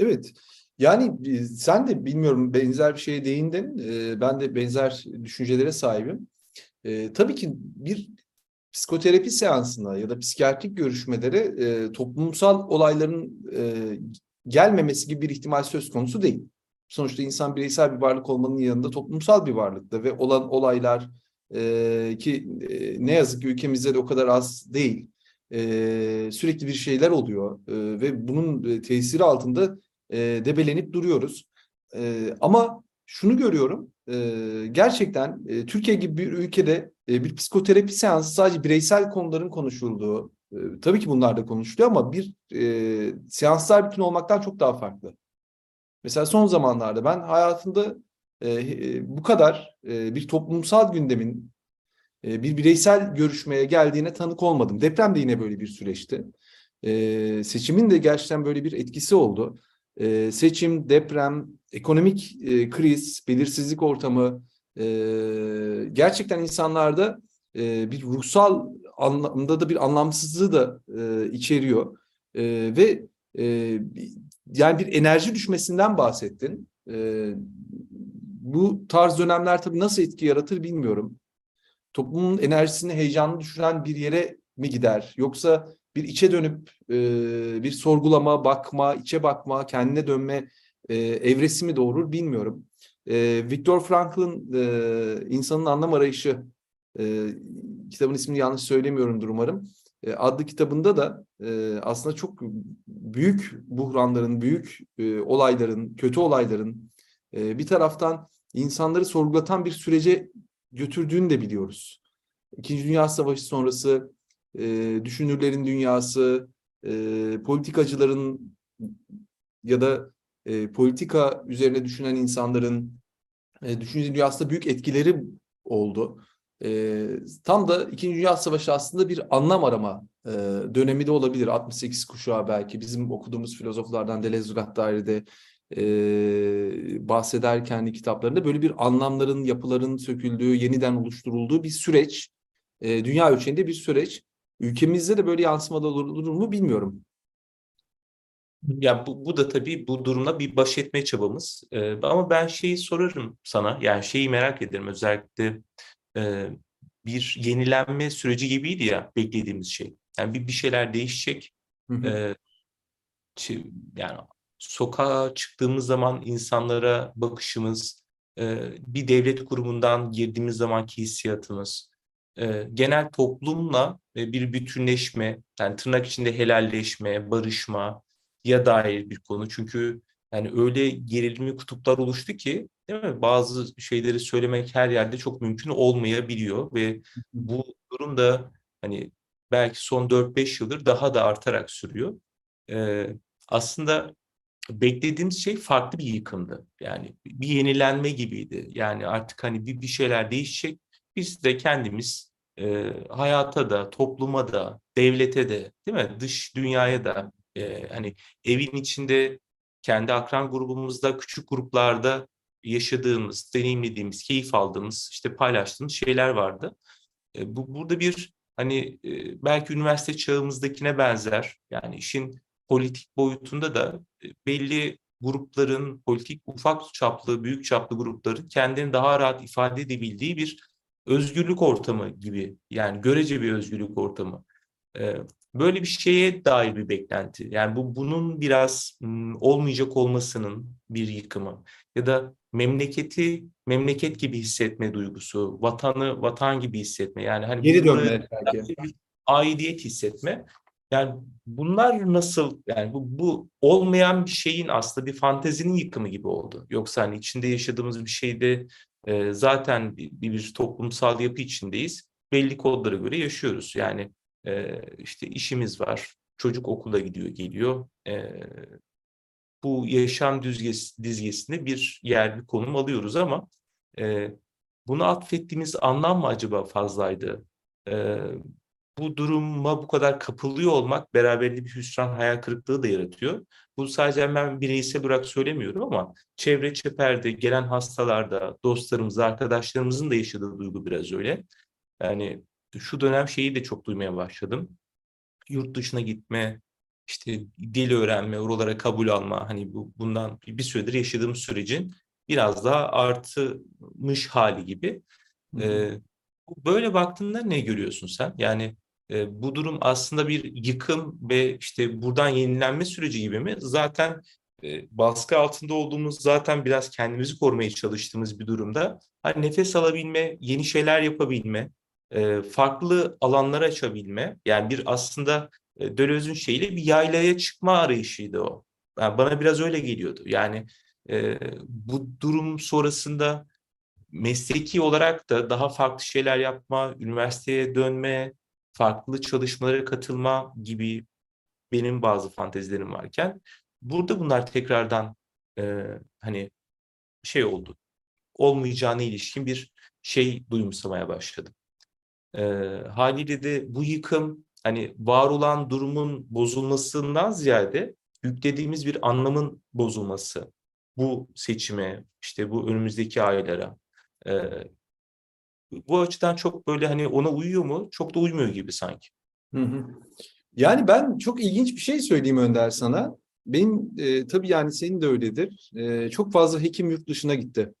Evet. Yani e, sen de bilmiyorum benzer bir şeye değindin. E, Ben de benzer düşüncelere sahibim. E, tabii ki bir psikoterapi seansına ya da psikiyatrik görüşmelere toplumsal olayların gelmemesi gibi bir ihtimal söz konusu değil. Sonuçta insan bireysel bir varlık olmanın yanında toplumsal bir varlıkta ve olan olaylar ki ne yazık ki ülkemizde de o kadar az değil. Sürekli bir şeyler oluyor ve bunun tesiri altında e, debelenip duruyoruz. E, ama şunu görüyorum, e, gerçekten e, Türkiye gibi bir ülkede e, bir psikoterapi seansı sadece bireysel konuların konuşulduğu, e, tabii ki bunlar da konuşuluyor ama bir e, seanslar bütün olmaktan çok daha farklı. Mesela son zamanlarda ben hayatımda e, e, bu kadar e, bir toplumsal gündemin e, bir bireysel görüşmeye geldiğine tanık olmadım. Deprem de yine böyle bir süreçti. E, seçimin de gerçekten böyle bir etkisi oldu. E, seçim, deprem, ekonomik e, kriz, belirsizlik ortamı e, gerçekten insanlarda e, bir ruhsal anlamda da bir anlamsızlığı da e, içeriyor. E, ve e, yani bir enerji düşmesinden bahsettin. E, bu tarz dönemler tabii nasıl etki yaratır bilmiyorum. Toplumun enerjisini, heyecanını düşüren bir yere mi gider? Yoksa bir içe dönüp e, bir sorgulama, bakma, içe bakma, kendine dönme e, evresi mi doğurur bilmiyorum. E, Viktor Frankl'ın e, İnsanın Anlam Arayışı e, kitabın ismini yanlış söylemiyorumdur umarım. E, adlı kitabında da e, aslında çok büyük buhranların, büyük e, olayların, kötü olayların e, bir taraftan insanları sorgulatan bir sürece götürdüğünü de biliyoruz. İkinci Dünya Savaşı sonrası e, düşünürlerin dünyası, e, politikacıların ya da e, politika üzerine düşünen insanların e, düşünce dünyasında büyük etkileri oldu. E, tam da İkinci Dünya Savaşı aslında bir anlam arama e, dönemi de olabilir. 68 kuşağı belki bizim okuduğumuz filozoflardan Deleuze Guattari'de e, bahseder kitaplarında böyle bir anlamların, yapıların söküldüğü, yeniden oluşturulduğu bir süreç. E, dünya ölçeğinde bir süreç. Ülkemizde de böyle yansımalar olur mu bilmiyorum. Ya bu, bu da tabii bu durumla bir baş etme çabamız. Ee, ama ben şeyi sorarım sana. Yani şeyi merak ederim özellikle e, bir yenilenme süreci gibiydi ya beklediğimiz şey. Yani bir, bir şeyler değişecek. Hı hı. Ee, yani sokağa çıktığımız zaman insanlara bakışımız, e, bir devlet kurumundan girdiğimiz zamanki hissiyatımız, e, genel toplumla bir bütünleşme, yani tırnak içinde helalleşme, barışma ya dair bir konu. Çünkü yani öyle gerilimli kutuplar oluştu ki değil mi? Bazı şeyleri söylemek her yerde çok mümkün olmayabiliyor ve bu durum da hani belki son 4-5 yıldır daha da artarak sürüyor. Ee, aslında beklediğimiz şey farklı bir yıkımdı. Yani bir yenilenme gibiydi. Yani artık hani bir, bir şeyler değişecek. Biz de kendimiz e, hayata da, topluma da, devlete de, değil mi? Dış dünyaya da e, hani evin içinde kendi akran grubumuzda, küçük gruplarda yaşadığımız, deneyimlediğimiz, keyif aldığımız, işte paylaştığımız şeyler vardı. E, bu burada bir hani e, belki üniversite çağımızdakine benzer. Yani işin politik boyutunda da e, belli grupların, politik ufak çaplı, büyük çaplı grupların kendini daha rahat ifade edebildiği bir özgürlük ortamı gibi. Yani görece bir özgürlük ortamı. Ee, böyle bir şeye dair bir beklenti. Yani bu bunun biraz olmayacak olmasının bir yıkımı ya da memleketi memleket gibi hissetme duygusu, vatanı vatan gibi hissetme. Yani hani Geri dönme belki. aidiyet hissetme. Yani bunlar nasıl yani bu, bu olmayan bir şeyin aslında bir fantezinin yıkımı gibi oldu. Yoksa hani içinde yaşadığımız bir şeyde e, zaten bir, bir toplumsal yapı içindeyiz. Belli kodlara göre yaşıyoruz. Yani e, işte işimiz var, çocuk okula gidiyor, geliyor. E, bu yaşam düzgesi, dizgesinde bir yer, bir konum alıyoruz ama e, bunu atfettiğimiz anlam mı acaba fazlaydı? E, bu duruma bu kadar kapılıyor olmak beraberinde bir hüsran, hayal kırıklığı da yaratıyor. Bu sadece ben bireysel olarak söylemiyorum ama çevre çeperde, gelen hastalarda, dostlarımız, arkadaşlarımızın da yaşadığı duygu biraz öyle. Yani şu dönem şeyi de çok duymaya başladım. Yurt dışına gitme, işte dil öğrenme, oralara kabul alma hani bu bundan bir süredir yaşadığım sürecin biraz daha artmış hali gibi. Ee, böyle baktığında ne görüyorsun sen? Yani e, bu durum aslında bir yıkım ve işte buradan yenilenme süreci gibi mi? Zaten e, baskı altında olduğumuz zaten biraz kendimizi korumaya çalıştığımız bir durumda. Hani nefes alabilme, yeni şeyler yapabilme, e, farklı alanlar açabilme. Yani bir aslında e, Döloz'un şeyiyle bir yaylaya çıkma arayışıydı o. Yani bana biraz öyle geliyordu. Yani e, bu durum sonrasında mesleki olarak da daha farklı şeyler yapma, üniversiteye dönme, farklı çalışmalara katılma gibi benim bazı fantezilerim varken burada bunlar tekrardan e, hani şey oldu. Olmayacağına ilişkin bir şey duyumsamaya başladım. E, haliyle de bu yıkım hani var olan durumun bozulmasından ziyade yüklediğimiz bir anlamın bozulması bu seçime, işte bu önümüzdeki aylara. E, bu açıdan çok böyle hani ona uyuyor mu? Çok da uymuyor gibi sanki. Hı hı. Yani ben çok ilginç bir şey söyleyeyim Önder sana. Benim e, tabii yani senin de öyledir. E, çok fazla hekim yurt dışına gitti.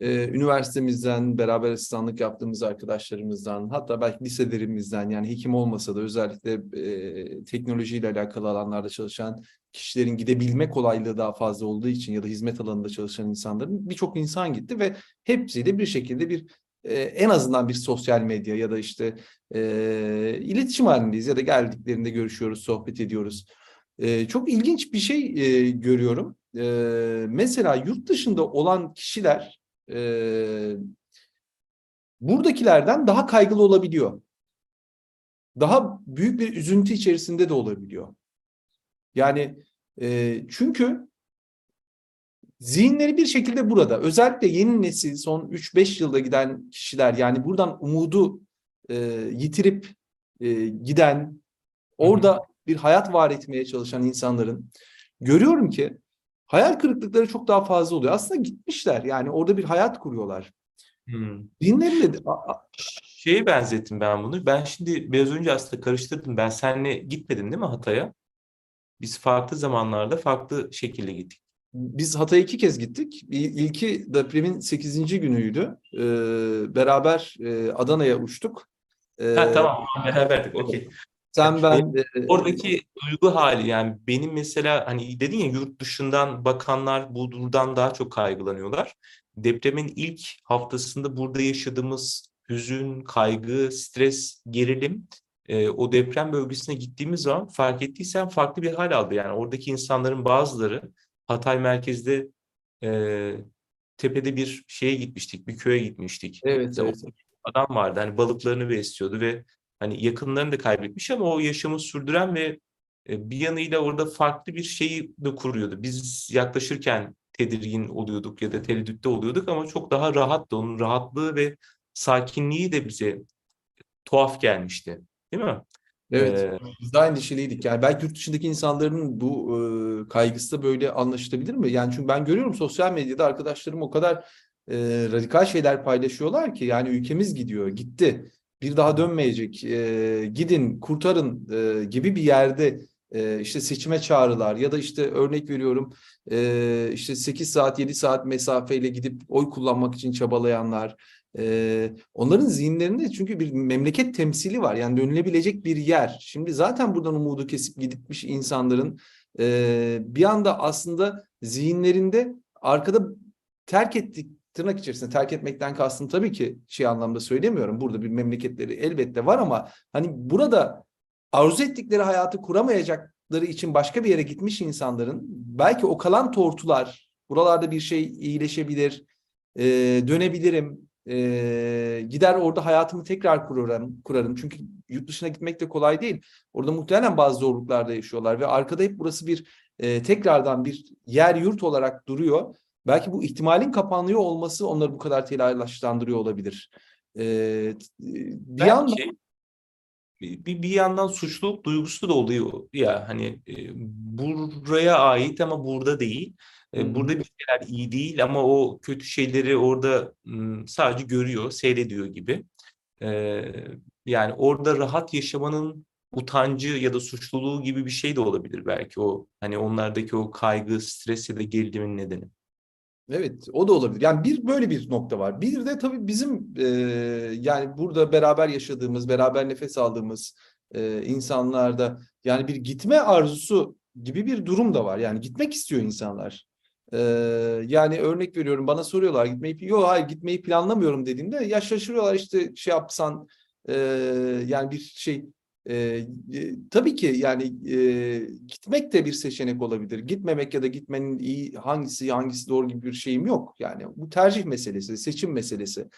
E, üniversitemizden, beraber asistanlık yaptığımız arkadaşlarımızdan, hatta belki liselerimizden yani hekim olmasa da özellikle e, teknolojiyle alakalı alanlarda çalışan kişilerin gidebilme kolaylığı daha fazla olduğu için ya da hizmet alanında çalışan insanların birçok insan gitti ve hepsiyle bir şekilde bir e, en azından bir sosyal medya ya da işte e, iletişim halindeyiz ya da geldiklerinde görüşüyoruz, sohbet ediyoruz. E, çok ilginç bir şey e, görüyorum. E, mesela yurt dışında olan kişiler e, buradakilerden daha kaygılı olabiliyor. Daha büyük bir üzüntü içerisinde de olabiliyor. Yani e, çünkü zihinleri bir şekilde burada. Özellikle yeni nesil son 3-5 yılda giden kişiler yani buradan umudu e, yitirip e, giden orada bir hayat var etmeye çalışan insanların görüyorum ki hayal kırıklıkları çok daha fazla oluyor. Aslında gitmişler yani orada bir hayat kuruyorlar. Hmm. Dinleriyle de- Şeye benzettim ben bunu. Ben şimdi biraz önce aslında karıştırdım. Ben seninle gitmedim değil mi Hatay'a? Biz farklı zamanlarda farklı şekilde gittik. Biz Hatay'a iki kez gittik. İl- İlki depremin 8. günüydü. Ee, beraber e, Adana'ya uçtuk. Ee, Ha tamam beraberdik okey. Sen ben e, Oradaki duygu hali yani benim mesela hani dedin ya yurt dışından bakanlar bu durumdan daha çok kaygılanıyorlar. Depremin ilk haftasında burada yaşadığımız hüzün, kaygı, stres, gerilim e, o deprem bölgesine gittiğimiz zaman fark ettiysen farklı bir hal aldı. Yani oradaki insanların bazıları Hatay merkezde e, tepede bir şeye gitmiştik, bir köye gitmiştik. evet, İşte evet. adam vardı hani balıklarını besliyordu ve hani yakınlarını da kaybetmiş ama o yaşamı sürdüren ve e, bir yanıyla orada farklı bir şeyi de kuruyordu. Biz yaklaşırken tedirgin oluyorduk ya da tereddütte oluyorduk ama çok daha rahattı. Onun rahatlığı ve sakinliği de bize tuhaf gelmişti. Değil mi? Evet, Ee, biz de aynı endişeliydik. Yani belki yurt dışındaki insanların bu e, kaygısı da böyle anlaşılabilir mi? Yani çünkü ben görüyorum sosyal medyada arkadaşlarım o kadar e, radikal şeyler paylaşıyorlar ki yani ülkemiz gidiyor, gitti, bir daha dönmeyecek, e, gidin, kurtarın e, gibi bir yerde e, işte seçime çağrılar ya da işte örnek veriyorum e, işte 8 saat 7 saat mesafeyle gidip oy kullanmak için çabalayanlar. Ee, onların zihinlerinde çünkü bir memleket temsili var. Yani dönülebilecek bir yer. Şimdi zaten buradan umudu kesip gitmiş insanların e, bir anda aslında zihinlerinde arkada terk ettik tırnak içerisinde terk etmekten kastım tabii ki şey anlamda söylemiyorum. Burada bir memleketleri elbette var ama hani burada arzu ettikleri hayatı kuramayacakları için başka bir yere gitmiş insanların belki o kalan tortular buralarda bir şey iyileşebilir, e, dönebilirim, e, gider orada hayatımı tekrar kurarım, kurarım. Çünkü yurt dışına gitmek de kolay değil. Orada muhtemelen bazı zorluklarda yaşıyorlar ve arkada hep burası bir e, tekrardan bir yer yurt olarak duruyor. Belki bu ihtimalin kapanıyor olması onları bu kadar telaşlandırıyor olabilir. E, bir belki yandan bir, bir bir yandan suçluluk duygusu da oluyor ya hani e, buraya ait ama burada değil. E, hı. burada bir şeyler iyi değil ama o kötü şeyleri orada sadece görüyor, seyrediyor gibi. E, yani orada rahat yaşamanın utancı ya da suçluluğu gibi bir şey de olabilir belki o hani onlardaki o kaygı, stres ya da gerilimin nedeni. Evet, o da olabilir. Yani bir böyle bir nokta var. Bir de tabii bizim e, yani burada beraber yaşadığımız, beraber nefes aldığımız e, insanlarda yani bir gitme arzusu gibi bir durum da var. Yani gitmek istiyor insanlar. E, yani örnek veriyorum bana soruyorlar gitmeyi, yok hayır gitmeyi planlamıyorum dediğimde ya şaşırıyorlar işte şey yapsan e, yani bir şey e, e, tabii ki yani e, gitmek de bir seçenek olabilir. Gitmemek ya da gitmenin iyi hangisi hangisi doğru gibi bir şeyim yok. Yani bu tercih meselesi, seçim meselesi.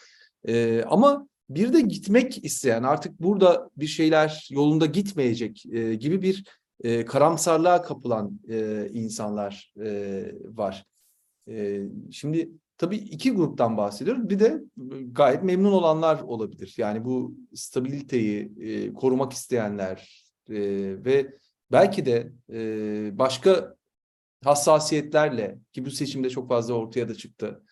E, ama bir de gitmek isteyen artık burada bir şeyler yolunda gitmeyecek e, gibi bir e, karamsarlığa kapılan e, insanlar e, var. E, şimdi tabii iki gruptan bahsediyoruz. Bir de gayet memnun olanlar olabilir. Yani bu stabiliteyi e, korumak isteyenler e, ve belki de e, başka hassasiyetlerle ki bu seçimde çok fazla ortaya da çıktı.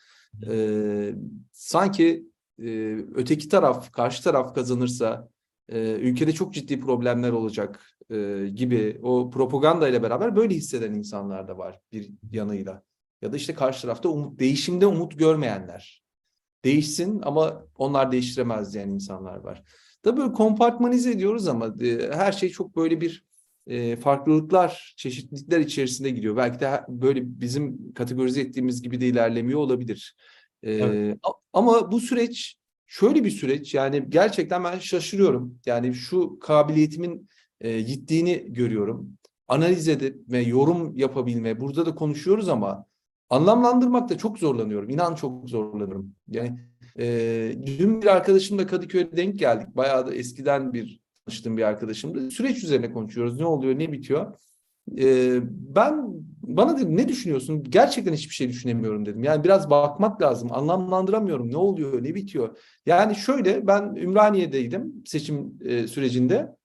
E, sanki e, öteki taraf, karşı taraf kazanırsa e, ülkede çok ciddi problemler olacak e, gibi o propaganda ile beraber böyle hisseden insanlar da var bir yanıyla. Ya da işte karşı tarafta umut, değişimde umut görmeyenler. Değişsin ama onlar değiştiremez diyen insanlar var. Tabii böyle kompartmanize ediyoruz ama e, her şey çok böyle bir e, farklılıklar, çeşitlilikler içerisinde gidiyor. Belki de böyle bizim kategorize ettiğimiz gibi de ilerlemiyor olabilir. E, Evet. Ama bu süreç şöyle bir süreç yani gerçekten ben şaşırıyorum. Yani şu kabiliyetimin e, gittiğini görüyorum. Analiz edip ve yorum yapabilme, burada da konuşuyoruz ama anlamlandırmakta çok zorlanıyorum. İnan çok zorlanıyorum. Yani e, dün bir arkadaşımla Kadıköy'e denk geldik. Bayağı da eskiden bir tanıştığım bir arkadaşımdı. Süreç üzerine konuşuyoruz. Ne oluyor, ne bitiyor? E, ben bana dedim ne düşünüyorsun? Gerçekten hiçbir şey düşünemiyorum dedim. Yani biraz bakmak lazım. Anlamlandıramıyorum. Ne oluyor, ne bitiyor? Yani şöyle ben Ümraniye'deydim seçim e, sürecinde.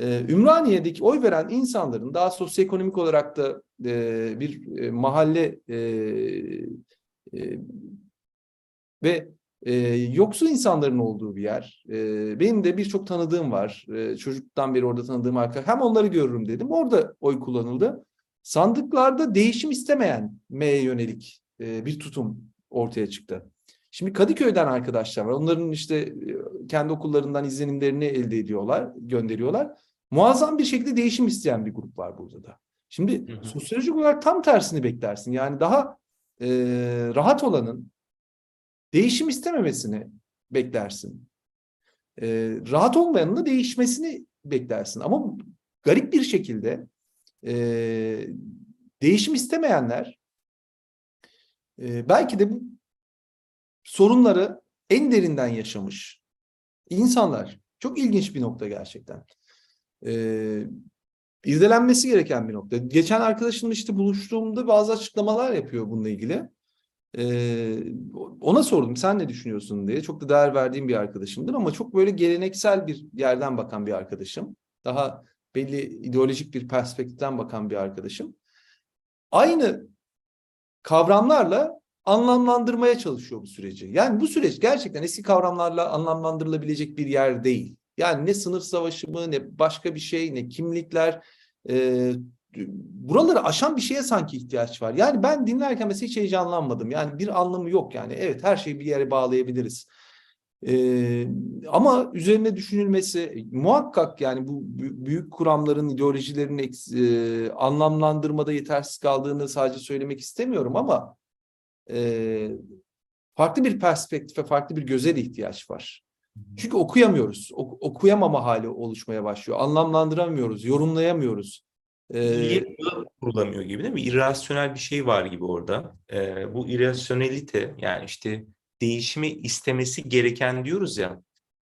Ee, Ümraniye'deki oy veren insanların daha sosyoekonomik olarak da e, bir e, mahalle e, e, ve e, yoksul insanların olduğu bir yer. E, benim de birçok tanıdığım var. E, çocukluktan beri orada tanıdığım arkadaşlar. Hem onları görürüm dedim. Orada oy kullanıldı. Sandıklarda değişim istemeyen M'ye yönelik e, bir tutum ortaya çıktı. Şimdi Kadıköy'den arkadaşlar var. Onların işte e, kendi okullarından izlenimlerini elde ediyorlar, gönderiyorlar. Muazzam bir şekilde değişim isteyen bir grup var burada da. Şimdi Hı hı. sosyolojik olarak tam tersini beklersin. Yani daha e, rahat olanın değişim istememesini beklersin. E, rahat olmayanın da değişmesini beklersin. Ama garip bir şekilde e, değişim istemeyenler e, belki de bu sorunları en derinden yaşamış insanlar. Çok ilginç bir nokta gerçekten. Ee, irdelenmesi gereken bir nokta. Geçen arkadaşımla işte buluştuğumda bazı açıklamalar yapıyor bununla ilgili. Ee, ona sordum sen ne düşünüyorsun diye. Çok da değer verdiğim bir arkadaşımdır ama çok böyle geleneksel bir yerden bakan bir arkadaşım. Daha belli ideolojik bir perspektiften bakan bir arkadaşım. Aynı kavramlarla anlamlandırmaya çalışıyor bu süreci. Yani bu süreç gerçekten eski kavramlarla anlamlandırılabilecek bir yer değil. Yani ne sınıf savaşı mı, ne başka bir şey, ne kimlikler. e, buraları aşan bir şeye sanki ihtiyaç var. Yani ben dinlerken mesela hiç heyecanlanmadım. Yani bir anlamı yok yani. Evet her şeyi bir yere bağlayabiliriz. Ee, ama üzerine düşünülmesi muhakkak yani bu bü- büyük kuramların ideolojilerin e, anlamlandırmada yetersiz kaldığını sadece söylemek istemiyorum ama e, farklı bir perspektife, farklı bir göze de ihtiyaç var. Çünkü okuyamıyoruz. Ok- okuyamama hali oluşmaya başlıyor. Anlamlandıramıyoruz, yorumlayamıyoruz. Ee, kurulamıyor gibi değil mi? İrrasyonel bir şey var gibi orada. Ee, bu irrasyonelite yani işte değişimi istemesi gereken diyoruz ya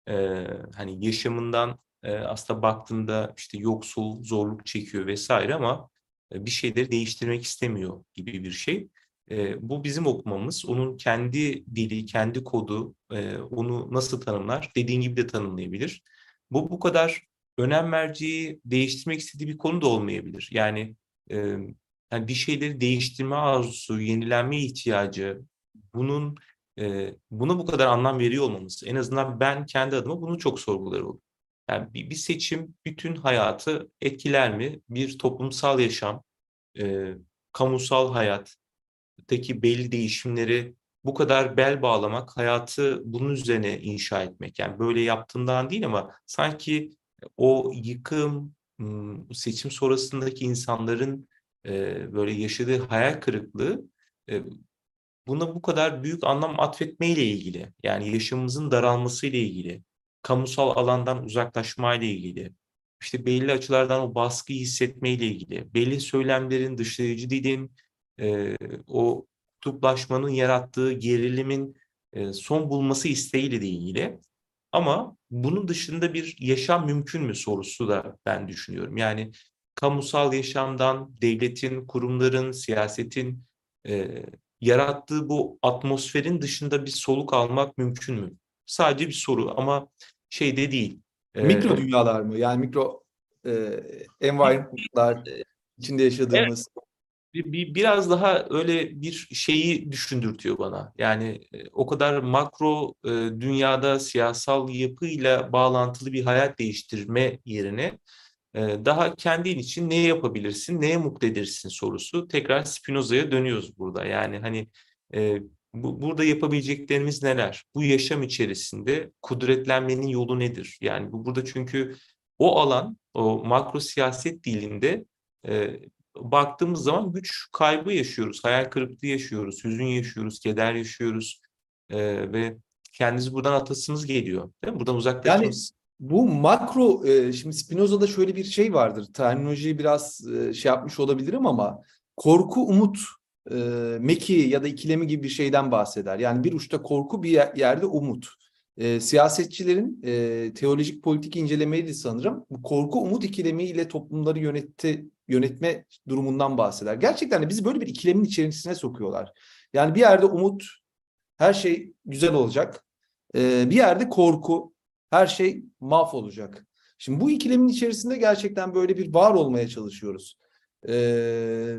e, hani yaşamından e, aslında baktığında işte yoksul, zorluk çekiyor vesaire ama e, bir şeyleri değiştirmek istemiyor gibi bir şey. E, bu bizim okumamız. Onun kendi dili, kendi kodu e, onu nasıl tanımlar? Dediğin gibi de tanımlayabilir. Bu bu kadar önem vereceği, değiştirmek istediği bir konu da olmayabilir. Yani, e, yani bir şeyleri değiştirme arzusu, yenilenme ihtiyacı, bunun e, buna bu kadar anlam veriyor olmamız. En azından ben kendi adıma bunu çok sorgular oldum. Yani bir, bir seçim bütün hayatı etkiler mi? Bir toplumsal yaşam, e, kamusal hayattaki belli değişimleri bu kadar bel bağlamak, hayatı bunun üzerine inşa etmek. Yani böyle yaptığından değil ama sanki o yıkım, seçim sonrasındaki insanların e, böyle yaşadığı hayal kırıklığı e, buna bu kadar büyük anlam atfetmeyle ilgili. Yani yaşamımızın daralmasıyla ilgili, kamusal alandan uzaklaşmayla ilgili, işte belli açılardan o baskıyı hissetmeyle ilgili, belli söylemlerin, dışlayıcı dilin, e, o kutuplaşmanın yarattığı gerilimin e, son bulması isteğiyle de ilgili. Ama bunun dışında bir yaşam mümkün mü sorusu da ben düşünüyorum. Yani kamusal yaşamdan devletin, kurumların, siyasetin e, yarattığı bu atmosferin dışında bir soluk almak mümkün mü? Sadece bir soru ama şey de değil. E, Mikro dünyalar mı? Yani mikro e, environment'lar içinde yaşadığımız. bir, bir- biraz daha öyle bir şeyi düşündürtüyor bana. Yani e, o kadar makro e, dünyada siyasal yapıyla bağlantılı bir hayat değiştirme yerine daha kendin için ne yapabilirsin, neye mutlu edersin sorusu. Tekrar Spinoza'ya dönüyoruz burada. Yani hani e, bu, burada yapabileceklerimiz neler? Bu yaşam içerisinde kudretlenmenin yolu nedir? Yani bu burada çünkü o alan, o makro siyaset dilinde e, baktığımız zaman güç kaybı yaşıyoruz, hayal kırıklığı yaşıyoruz, hüzün yaşıyoruz, keder yaşıyoruz Ee, ve kendinizi buradan atasınız geliyor. Değil mi? Buradan uzaklaşmanız. Bu makro, e, şimdi Spinoza'da şöyle bir şey vardır. Terminolojiyi biraz e, şey yapmış olabilirim ama korku, umut, e, meki ya da ikilemi gibi bir şeyden bahseder. Yani bir uçta korku, bir yer- yerde umut. Siyasetçilerin teolojik politik incelemeydi sanırım. Bu korku, umut ikilemiyle toplumları yönetti, yönetme durumundan bahseder. Gerçekten de bizi böyle bir ikilemin içerisine sokuyorlar. Yani bir yerde umut, her şey güzel olacak. Bir yerde korku, her şey mahvolacak. Şimdi bu ikilemin içerisinde gerçekten böyle bir var olmaya çalışıyoruz. Ee,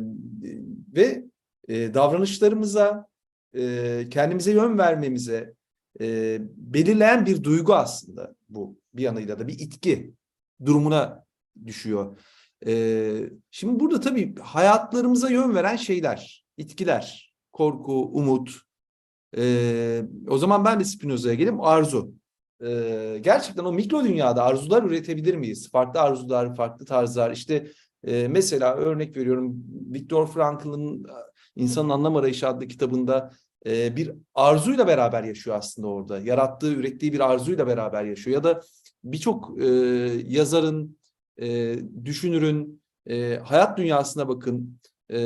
ve e, davranışlarımıza, e, kendimize yön vermemize e, belirleyen bir duygu aslında bu. Bir yanıyla da bir itki durumuna düşüyor. Ee, şimdi burada tabii hayatlarımıza yön veren şeyler, itkiler, korku, umut. Ee, o zaman ben de Spinoza'ya geleyim, arzu e, gerçekten o mikro dünyada arzular üretebilir miyiz? Farklı arzular, farklı tarzlar. İşte e, mesela örnek veriyorum Viktor Frankl'ın İnsanın Anlam Arayışı adlı kitabında e, bir arzuyla beraber yaşıyor aslında orada. Yarattığı, ürettiği bir arzuyla beraber yaşıyor. Ya da birçok e, yazarın, e, düşünürün e, hayat dünyasına bakın. E,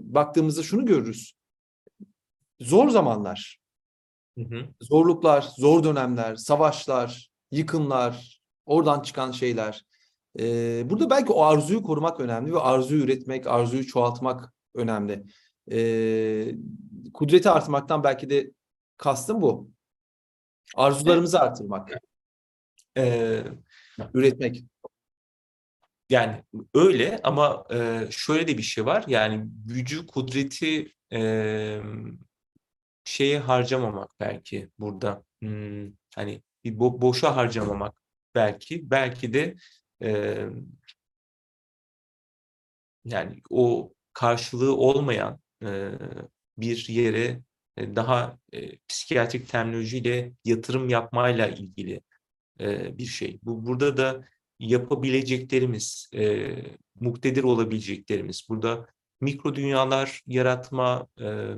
baktığımızda şunu görürüz. Zor zamanlar, Hı hı. zorluklar, zor dönemler, savaşlar, yıkımlar, oradan çıkan şeyler. Ee, burada belki o arzuyu korumak önemli ve arzuyu üretmek, arzuyu çoğaltmak önemli. Ee, kudreti artırmaktan belki de kastım bu. Arzularımızı artırmak, Ee, üretmek. yani öyle ama e, şöyle de bir şey var. Yani gücü, kudreti e, şeye harcamamak belki burada. Hmm, hani bir bo- boşa harcamamak belki. Belki de e, yani o karşılığı olmayan e, bir yere e, daha e, psikiyatrik terminolojiyle yatırım yapmayla ilgili e, bir şey. Bu burada da yapabileceklerimiz, e, muktedir olabileceklerimiz, burada mikro dünyalar yaratma, e,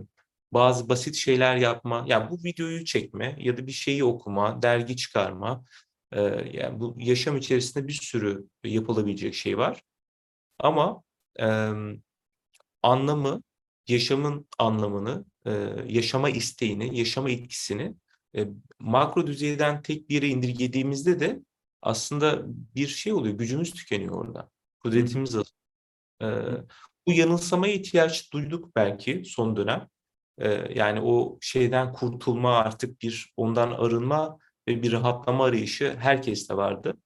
bazı basit şeyler yapma, yani bu videoyu çekme ya da bir şeyi okuma, dergi çıkarma, e, yani bu yaşam içerisinde bir sürü yapılabilecek şey var. Ama e, anlamı, yaşamın anlamını, e, yaşama isteğini, yaşama etkisini e, makro düzeyden tek bir yere indirgediğimizde de aslında bir şey oluyor. Gücümüz tükeniyor orada. Kudretimiz azalıyor. E, bu yanılsamaya ihtiyaç duyduk belki son dönem. Yani o şeyden kurtulma artık bir ondan arınma ve bir rahatlama arayışı herkeste vardı.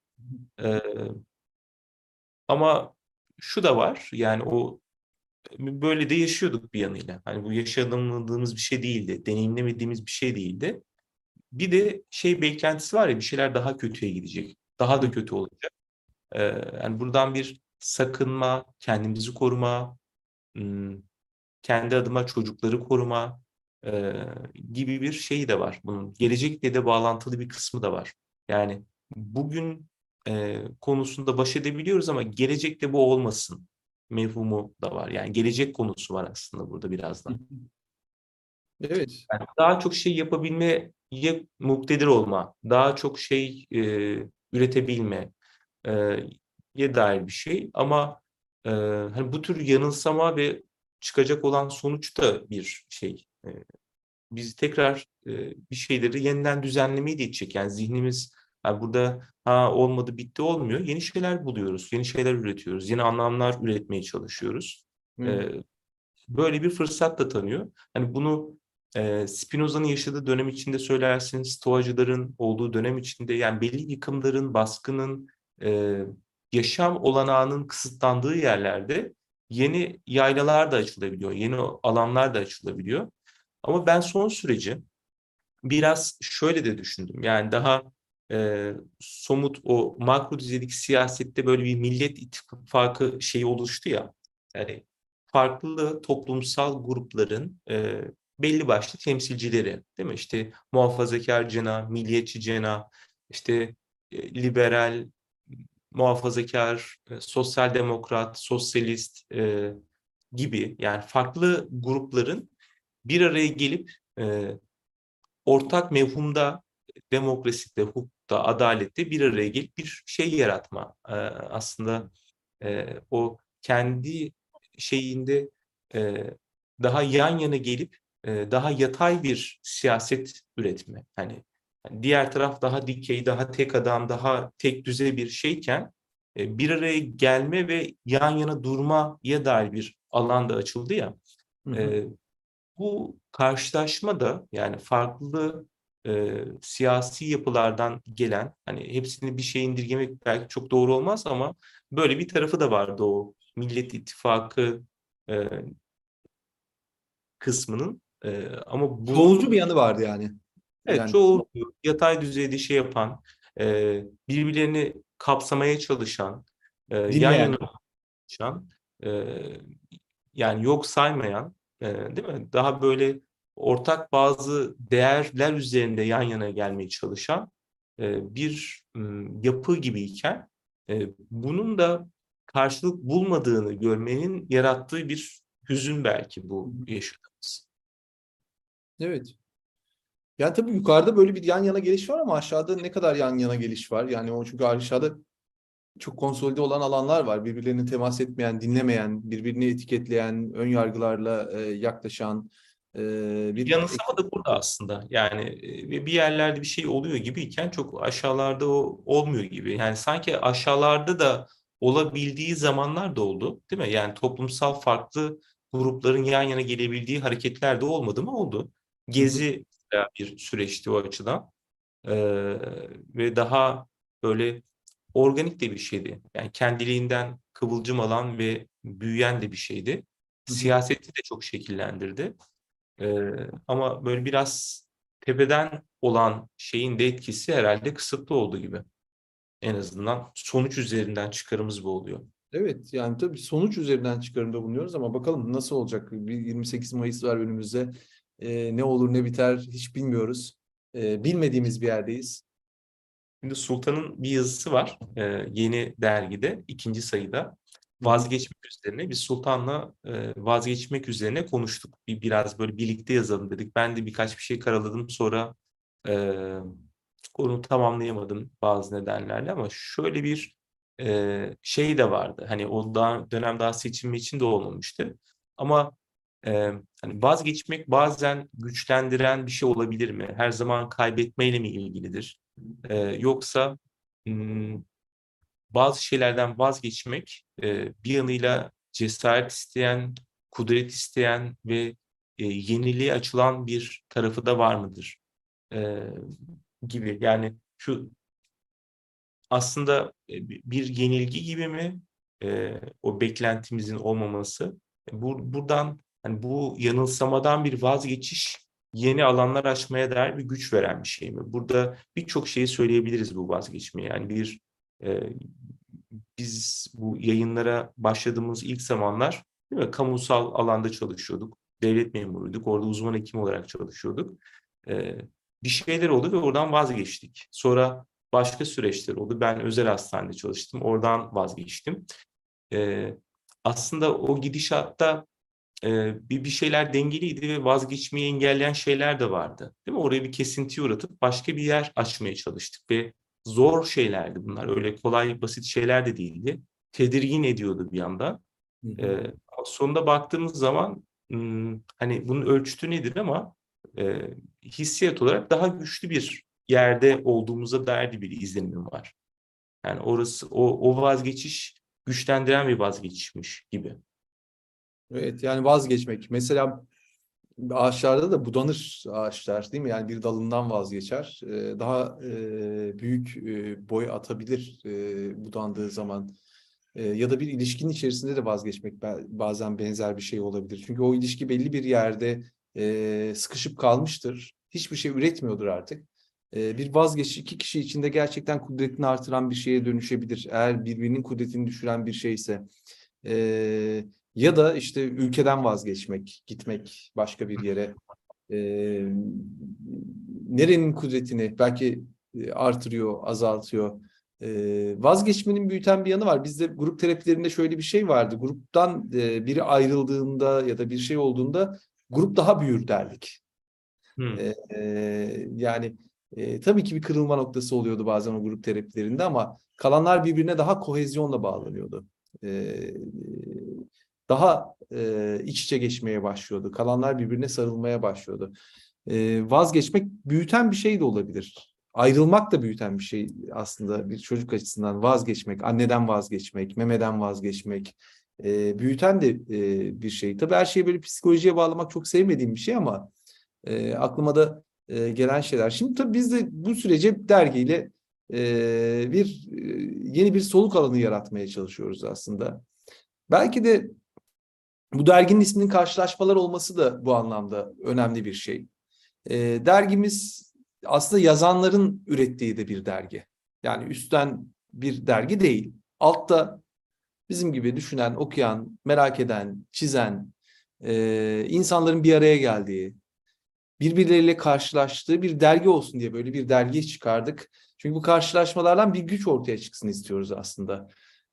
Ama şu da var yani o böyle de yaşıyorduk bir yanıyla. Hani bu yaşadığımız bir şey değildi, deneyimlemediğimiz bir şey değildi. Bir de şey beklentisi var ya bir şeyler daha kötüye gidecek. daha da kötü olacak. Ee, yani buradan bir sakınma, kendimizi koruma, kendi adıma çocukları koruma e, gibi bir şey de var bunun. Gelecekle de bağlantılı bir kısmı da var. Yani bugün e, konusunda baş edebiliyoruz ama gelecekte bu olmasın mevhumu da var. Yani gelecek konusu var aslında burada biraz da. Evet. Yani daha çok şey yapabilmeye muktedir olma, daha çok şey e, üretebilme e, ye dair bir şey. Ama e, hani bu tür yanılsama ve çıkacak olan sonuç da bir şey. E, biz tekrar e, bir şeyleri yeniden düzenlemeyi de itecek. Yani zihnimiz yani burada ha olmadı bitti olmuyor. Yeni şeyler buluyoruz, yeni şeyler üretiyoruz, yeni anlamlar üretmeye çalışıyoruz. Hı. E, böyle bir fırsat da tanıyor. Hani bunu e, Spinoza'nın yaşadığı dönem içinde söylersin, Stoacıların olduğu dönem içinde yani belli yıkımların, baskının, e, yaşam olanağının kısıtlandığı yerlerde yeni yaylalar da açılabiliyor, yeni alanlar da açılabiliyor. Ama ben son süreci biraz şöyle de düşündüm. Yani daha e, somut o makro düzeydeki siyasette böyle bir millet ittifakı şeyi oluştu ya. Yani farklı toplumsal grupların e, belli başlı temsilcileri değil mi? İşte muhafazakar cena, milliyetçi cena, işte e, liberal, muhafazakar, e, sosyal demokrat, sosyalist e, gibi yani farklı grupların bir araya gelip e, ortak mevhumda demokraside, hukukta, adalette bir araya gelip bir şey yaratma. E, aslında e, o kendi şeyinde e, daha yan yana gelip e, daha yatay bir siyaset üretme. Yani diğer taraf daha dikey, daha tek adam, daha tek düze bir şeyken e, bir araya gelme ve yan yana durmaya dair bir alan da açıldı ya. Hı hı. E, bu karşılaşma da yani farklı e, siyasi yapılardan gelen hani hepsini bir şeye indirgemek belki çok doğru olmaz ama böyle bir tarafı da vardı o Millet İttifakı e, kısmının e, ama bunun, Çoğulcu bir yanı vardı yani. Evet Yani- çoğu yatay düzeyde şey yapan e, birbirlerini kapsamaya çalışan e, yan yana çalışan e, yani yok saymayan e, değil mi? Daha böyle ortak bazı değerler üzerinde yan yana gelmeye çalışan e, bir m, yapı gibiyken e, bunun da karşılık bulmadığını görmenin yarattığı bir hüzün belki bu yaşadığımız. Evet. Yani tabii yukarıda böyle bir yan yana geliş var ama aşağıda ne kadar yan yana geliş var? Yani o çünkü aşağıda çok konsolide olan alanlar var. Birbirlerine temas etmeyen, dinlemeyen, birbirini etiketleyen, ön yargılarla e, yaklaşan e, bir Yanılsama da burada aslında. Yani e, bir yerlerde bir şey oluyor gibiyken çok aşağılarda o olmuyor gibi. Yani sanki aşağılarda da olabildiği zamanlar da oldu, değil mi? Yani toplumsal farklı grupların yan yana gelebildiği hareketler de olmadı mı? Oldu. Gezi mesela bir süreçti o açıdan. Ee, ve daha böyle organik de bir şeydi. Yani kendiliğinden kıvılcım alan ve büyüyen de bir şeydi. Siyaseti de çok şekillendirdi. Ee, ama böyle biraz tepeden olan şeyin de etkisi herhalde kısıtlı oldu gibi. En azından sonuç üzerinden çıkarımız bu oluyor. Evet yani tabii sonuç üzerinden çıkarımda bulunuyoruz ama bakalım nasıl olacak? Bir 28 Mayıs var önümüzde. Ee, ne olur ne biter hiç bilmiyoruz. Ee, bilmediğimiz bir yerdeyiz. Şimdi Sultan'ın bir yazısı var e, yeni dergide ikinci sayıda vazgeçmek üzerine biz Sultan'la e, vazgeçmek üzerine konuştuk. Bir, biraz böyle birlikte yazalım dedik. Ben de birkaç bir şey karaladım sonra e, onu tamamlayamadım bazı nedenlerle ama şöyle bir e, şey de vardı. Hani o daha, dönem daha seçilme için de olmamıştı. Ama e, hani vazgeçmek bazen güçlendiren bir şey olabilir mi? Her zaman kaybetmeyle mi ilgilidir? E, yoksa bazı şeylerden vazgeçmek e, bir yanıyla cesaret isteyen, kudret isteyen ve e, yeniliğe açılan bir tarafı da var mıdır? E, gibi. Yani şu aslında bir yenilgi gibi mi e, o beklentimizin olmaması? E, Bu, buradan hani bu yanılsamadan bir vazgeçiş yeni alanlar açmaya dair bir güç veren bir şey mi? Burada birçok şeyi söyleyebiliriz bu vazgeçmeye. Yani bir e, biz bu yayınlara başladığımız ilk zamanlar değil mi, kamusal alanda çalışıyorduk. Devlet memuruyduk. Orada uzman hekim olarak çalışıyorduk. E, bir şeyler oldu ve oradan vazgeçtik. Sonra başka süreçler oldu. Ben özel hastanede çalıştım. Oradan vazgeçtim. E, aslında o gidişatta e, bir, bir şeyler dengeliydi ve vazgeçmeyi engelleyen şeyler de vardı. Değil mi? Oraya bir kesinti uğratıp başka bir yer açmaya çalıştık ve zor şeylerdi bunlar. Öyle kolay, basit şeyler de değildi. Tedirgin ediyordu bir yandan. E, sonunda baktığımız zaman hani bunun ölçütü nedir ama e, hissiyat olarak daha güçlü bir yerde olduğumuza dair bir izlenimim var. Yani orası o, o vazgeçiş güçlendiren bir vazgeçişmiş gibi. Evet yani vazgeçmek. Mesela ağaçlarda da budanır ağaçlar değil mi? Yani bir dalından vazgeçer. Ee, Daha e, büyük e, boy atabilir e, budandığı zaman. Ya da bir ilişkinin içerisinde de vazgeçmek ba- bazen benzer bir şey olabilir. Çünkü o ilişki belli bir yerde sıkışıp kalmıştır. Hiçbir şey üretmiyordur artık. Bir vazgeçiş iki kişi içinde gerçekten kudretini artıran bir şeye dönüşebilir. Eğer birbirinin kudretini düşüren bir şeyse. E, ya da işte ülkeden vazgeçmek, gitmek başka bir yere. Ee, nerenin kudretini belki e, artırıyor, azaltıyor. Ee, vazgeçmenin büyüten bir yanı var. Bizde grup terapilerinde şöyle bir şey vardı. Gruptan e, biri ayrıldığında ya da bir şey olduğunda grup daha büyür derdik. Hmm. E, yani e, tabii ki bir kırılma noktası oluyordu bazen o grup terapilerinde ama kalanlar birbirine daha kohezyonla bağlanıyordu. Ee, daha e, iç içe geçmeye başlıyordu. Kalanlar birbirine sarılmaya başlıyordu. Ee, vazgeçmek büyüten bir şey de olabilir. Ayrılmak da büyüten bir şey aslında bir çocuk açısından vazgeçmek, anneden vazgeçmek, memeden vazgeçmek e, büyüten de e, bir şey. Tabii her şeyi böyle psikolojiye bağlamak çok sevmediğim bir şey ama e, aklıma da e, gelen şeyler. Şimdi tabii biz de bu sürece dergiyle e, bir e, yeni bir soluk alanı yaratmaya çalışıyoruz aslında. Belki de bu derginin isminin karşılaşmalar olması da bu anlamda önemli bir şey. E, dergimiz aslında yazanların ürettiği de bir dergi. Yani üstten bir dergi değil. Altta bizim gibi düşünen, okuyan, merak eden, çizen, e, insanların bir araya geldiği, birbirleriyle karşılaştığı bir dergi olsun diye böyle bir dergi çıkardık. Çünkü bu karşılaşmalardan bir güç ortaya çıksın istiyoruz aslında.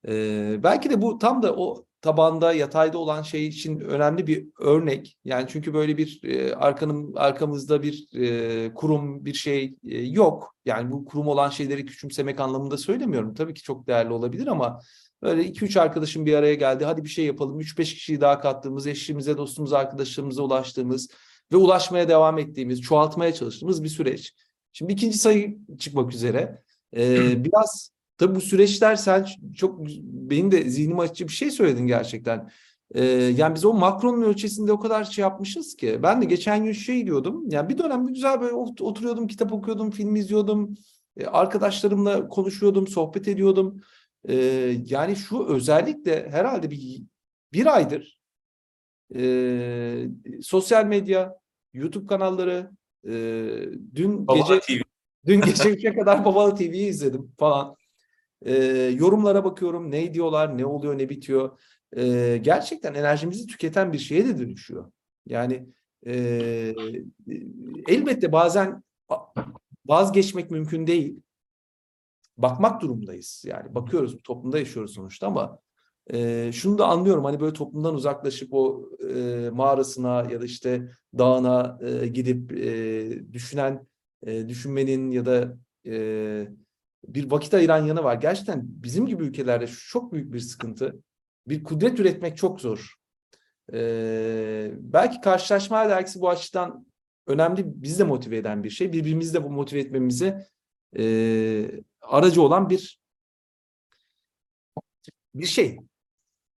Ee, belki de bu tam da o tabanda, yatayda olan şey için önemli bir örnek. Yani çünkü böyle bir e, arkanın arkamızda bir e, kurum, bir şey e, yok. Yani bu kurum olan şeyleri küçümsemek anlamında söylemiyorum. Tabii ki çok değerli olabilir ama böyle iki üç arkadaşım bir araya geldi. Hadi bir şey yapalım. Üç beş kişiyi daha kattığımız, eşimize, dostumuza, arkadaşlarımıza ulaştığımız ve ulaşmaya devam ettiğimiz, çoğaltmaya çalıştığımız bir süreç. Şimdi ikinci sayı çıkmak üzere. Ee, biraz tabii bu süreçler sen çok benim de zihnimi açıcı bir şey söyledin gerçekten. Ee, yani biz o Macron'un ölçüsünde o kadar şey yapmışız ki. Ben de geçen gün şey diyordum. Yani bir dönem güzel böyle ot- oturuyordum, kitap okuyordum, film izliyordum. Ee, arkadaşlarımla konuşuyordum, sohbet ediyordum. Ee, yani şu özellikle herhalde bir, bir aydır e, sosyal medya, YouTube kanalları, e, dün Baba gece TV. dün gece 3'e kadar Babalı TV'yi izledim falan. E, yorumlara bakıyorum, ne diyorlar, ne oluyor, ne bitiyor. E, gerçekten enerjimizi tüketen bir şeye de dönüşüyor. Yani e, elbette bazen vazgeçmek mümkün değil. Bakmak durumdayız. Yani bakıyoruz, toplumda yaşıyoruz sonuçta ama e, şunu da anlıyorum hani böyle toplumdan uzaklaşıp o e, mağarasına ya da işte dağına e, gidip e, düşünen, e, düşünmenin ya da e, bir vakit ayıran yanı var. Gerçekten bizim gibi ülkelerde çok büyük bir sıkıntı. Bir kudret üretmek çok zor. E, belki karşılaşma dergisi bu açıdan önemli, bizi de motive eden bir şey. Birbirimizi de bu motive etmemize e, aracı olan bir bir şey.